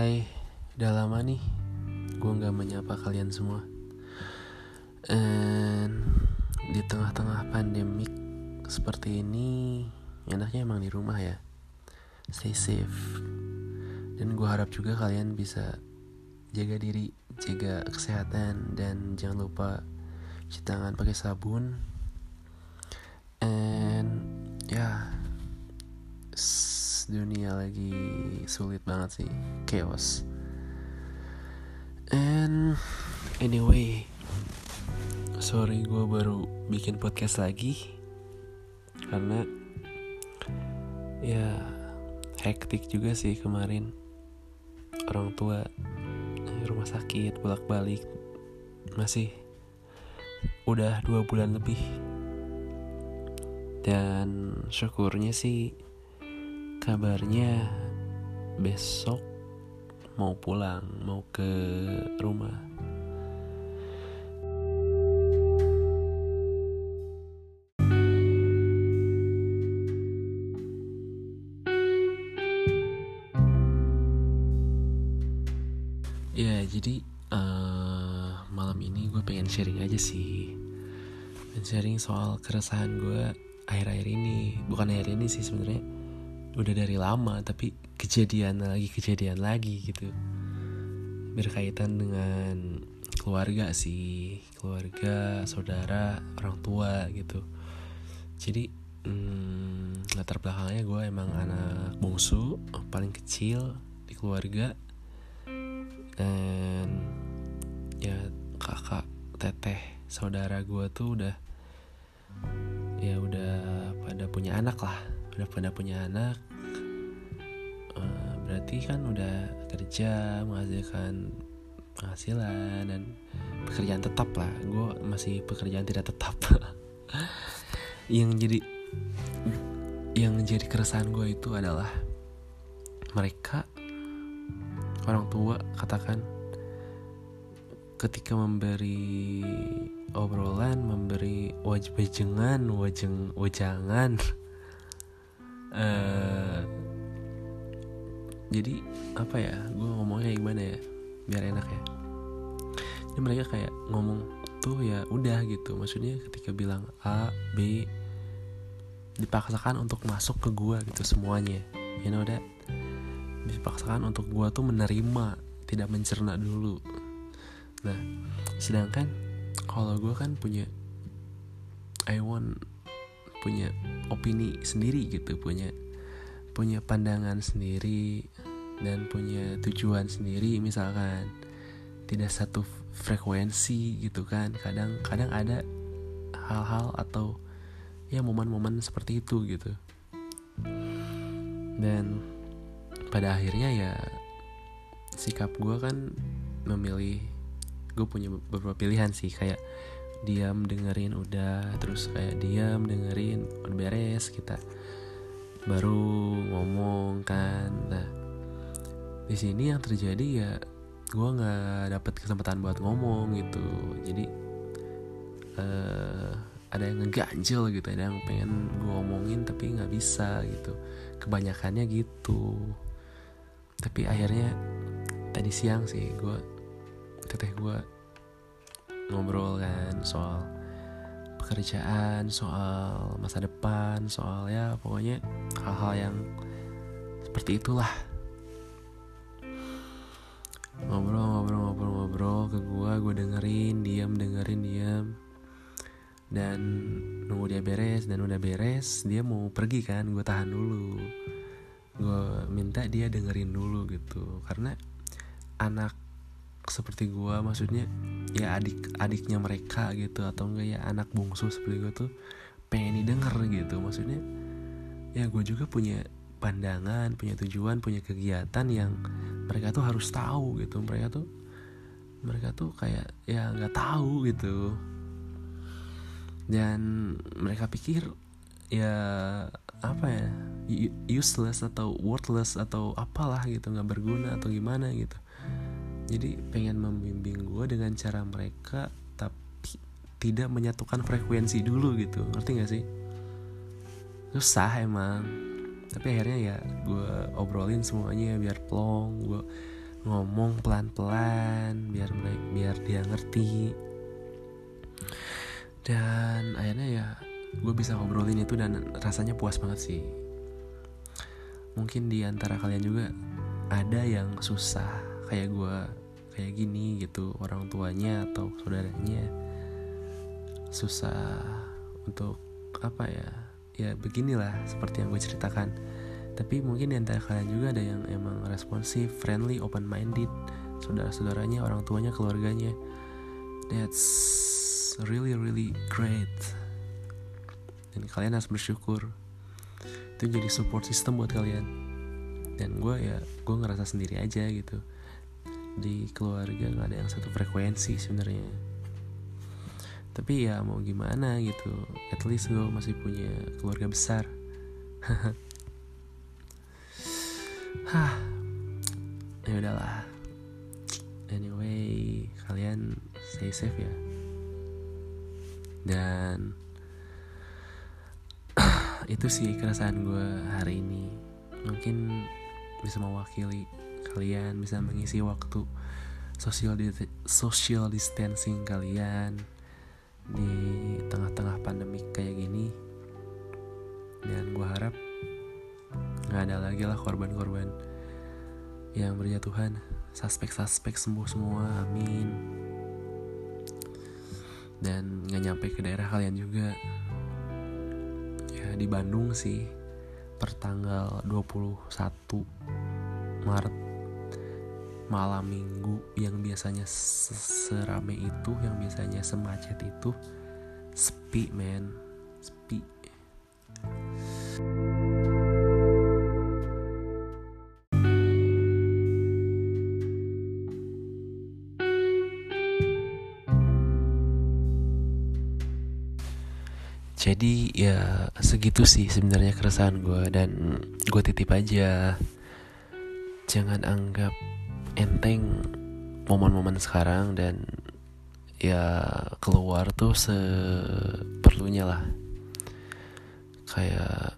Hai, udah lama nih gue gak menyapa kalian semua. And di tengah-tengah pandemik seperti ini Enaknya emang di rumah ya. Stay safe. Dan gue harap juga kalian bisa jaga diri, jaga kesehatan Dan jangan lupa cuci tangan pakai sabun. And ya dunia lagi sulit banget sih. Chaos. And anyway sorry gue baru bikin podcast lagi. Karena ya hektik juga sih kemarin. Orang tua rumah sakit bolak balik masih udah dua bulan lebih. Dan syukurnya sih kabarnya besok mau pulang mau ke rumah. Ya jadi uh, malam ini gue pengen sharing aja sih. Pengen sharing soal keresahan gue akhir-akhir ini. Bukan akhir ini sih sebenarnya udah dari lama tapi kejadian lagi kejadian lagi gitu. Berkaitan dengan keluarga sih keluarga saudara orang tua gitu. Jadi hmm, latar belakangnya gue emang anak bungsu paling kecil di keluarga. Dan ya kakak teteh saudara gue tuh udah ya udah pada punya anak lah udah pada punya anak uh, berarti kan udah kerja menghasilkan penghasilan dan pekerjaan tetap lah. Gue masih pekerjaan tidak tetap. Yang jadi yang jadi keresahan gue itu adalah mereka orang tua katakan ketika memberi obrolan memberi waj wajengan wajeng wajangan uh, jadi apa ya gue ngomongnya gimana ya biar enak ya. Jadi mereka kayak ngomong tuh ya udah gitu. Maksudnya ketika bilang A B dipaksakan untuk masuk ke gue gitu semuanya. You know that? Dipaksakan untuk gue tuh menerima tidak mencerna dulu. Nah sedangkan kalau gue kan punya I want punya opini sendiri gitu punya punya pandangan sendiri dan punya tujuan sendiri. Misalkan tidak satu frekuensi gitu kan kadang kadang ada hal-hal atau ya momen-momen seperti itu gitu. Dan pada akhirnya ya sikap gue kan memilih gue punya beberapa pilihan sih kayak diam dengerin udah terus kayak diam dengerin udah beres kita. Baru ngomong kan. Nah di sini yang terjadi ya gue nggak dapet kesempatan buat ngomong gitu. Jadi uh, ada yang ngeganjel gitu ada yang pengen gue ngomongin tapi nggak bisa gitu. Kebanyakannya gitu. Tapi akhirnya tadi siang sih gue teteh gue ngobrol kan soal pekerjaan, soal masa depan, soal ya pokoknya hal-hal yang seperti itulah. Ngobrol, ngobrol, ngobrol, ngobrol ke gue, gue dengerin, diam, dengerin, diam. Dan nunggu dia beres, dan udah beres, dia mau pergi kan, gue tahan dulu. Gue minta dia dengerin dulu gitu, karena anak seperti gue maksudnya ya adik adiknya mereka gitu atau enggak ya anak bungsu seperti gue tuh pengen didengar gitu. Maksudnya ya gue juga punya pandangan punya tujuan punya kegiatan yang mereka tuh harus tahu gitu. Mereka tuh mereka tuh kayak ya nggak tahu gitu. Dan mereka pikir ya apa ya useless atau worthless atau apalah gitu nggak berguna atau gimana gitu jadi pengen membimbing gue dengan cara mereka tapi tidak menyatukan frekuensi dulu gitu. Ngerti gak sih? Susah emang. Tapi akhirnya ya gue obrolin semuanya biar plong gue ngomong pelan-pelan biar biar dia ngerti. Dan akhirnya ya gue bisa ngobrolin itu dan rasanya puas banget sih. Mungkin di antara kalian juga ada yang susah kayak gue kayak gini gitu orang tuanya atau saudaranya. Susah untuk apa ya ya beginilah seperti yang gue ceritakan. Tapi mungkin di antara kalian juga ada yang emang responsif friendly open minded saudara-saudaranya orang tuanya keluarganya. That's really really great. Dan kalian harus bersyukur. Itu jadi support system buat kalian. Dan gue ya gue ngerasa sendiri aja gitu di keluarga nggak ada yang satu frekuensi sebenarnya. Tapi ya mau gimana gitu at least gue masih punya keluarga besar. Hah ya udahlah. Anyway kalian stay safe ya. Dan itu sih keresahan gue hari ini. Mungkin bisa mewakili kalian bisa mengisi waktu social di social distancing kalian di tengah-tengah pandemi kayak gini. Dan gue harap nggak ada lagi lah korban-korban yang berjatuhan suspek-suspek sembuh semua amin. Dan nggak nyampe ke daerah kalian juga. Ya di Bandung sih per tanggal 21 Maret malam minggu yang biasanya serame itu yang biasanya semacet itu sepi men. Sepi. Jadi ya segitu sih sebenarnya keresahan gue dan gue titip aja. Jangan anggap enteng momen-momen sekarang dan ya keluar tuh seperlunya lah. Kayak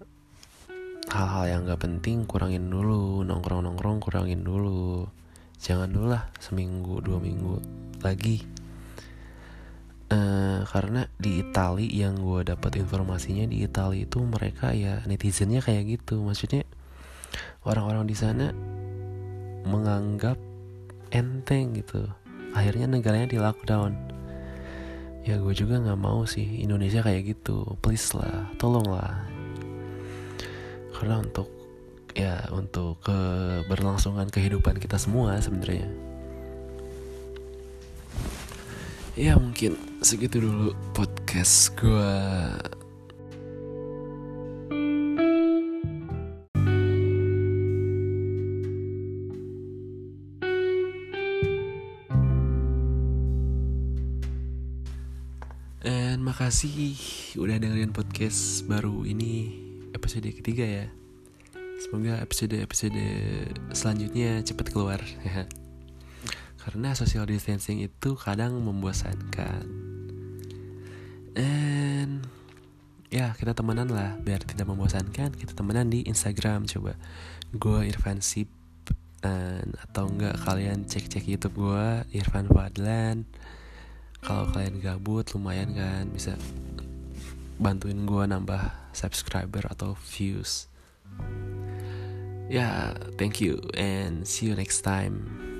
hal-hal yang gak penting kurangin dulu nongkrong-nongkrong kurangin dulu. Jangan dulu lah seminggu dua minggu lagi. Uh, karena di Itali yang gue dapat informasinya di Itali itu mereka ya netizennya kayak gitu. Maksudnya orang-orang di sana menganggap enteng gitu. Akhirnya negaranya di lockdown. Ya gue juga nggak mau sih Indonesia kayak gitu. Please lah tolong lah karena untuk ya untuk keberlangsungan kehidupan kita semua sebenarnya. Ya mungkin segitu dulu podcast gue Dan makasih udah dengerin podcast baru ini episode ketiga ya. Semoga episode-episode selanjutnya cepat keluar. Karena social distancing itu kadang membosankan. Dan ya kita temenan lah biar tidak membosankan kita temenan di Instagram coba gue Irfan Sip dan atau enggak kalian cek-cek YouTube gue Irfan Fadlan kalau kalian gabut lumayan kan bisa bantuin gue nambah subscriber atau views. Ya yeah, thank you and see you next time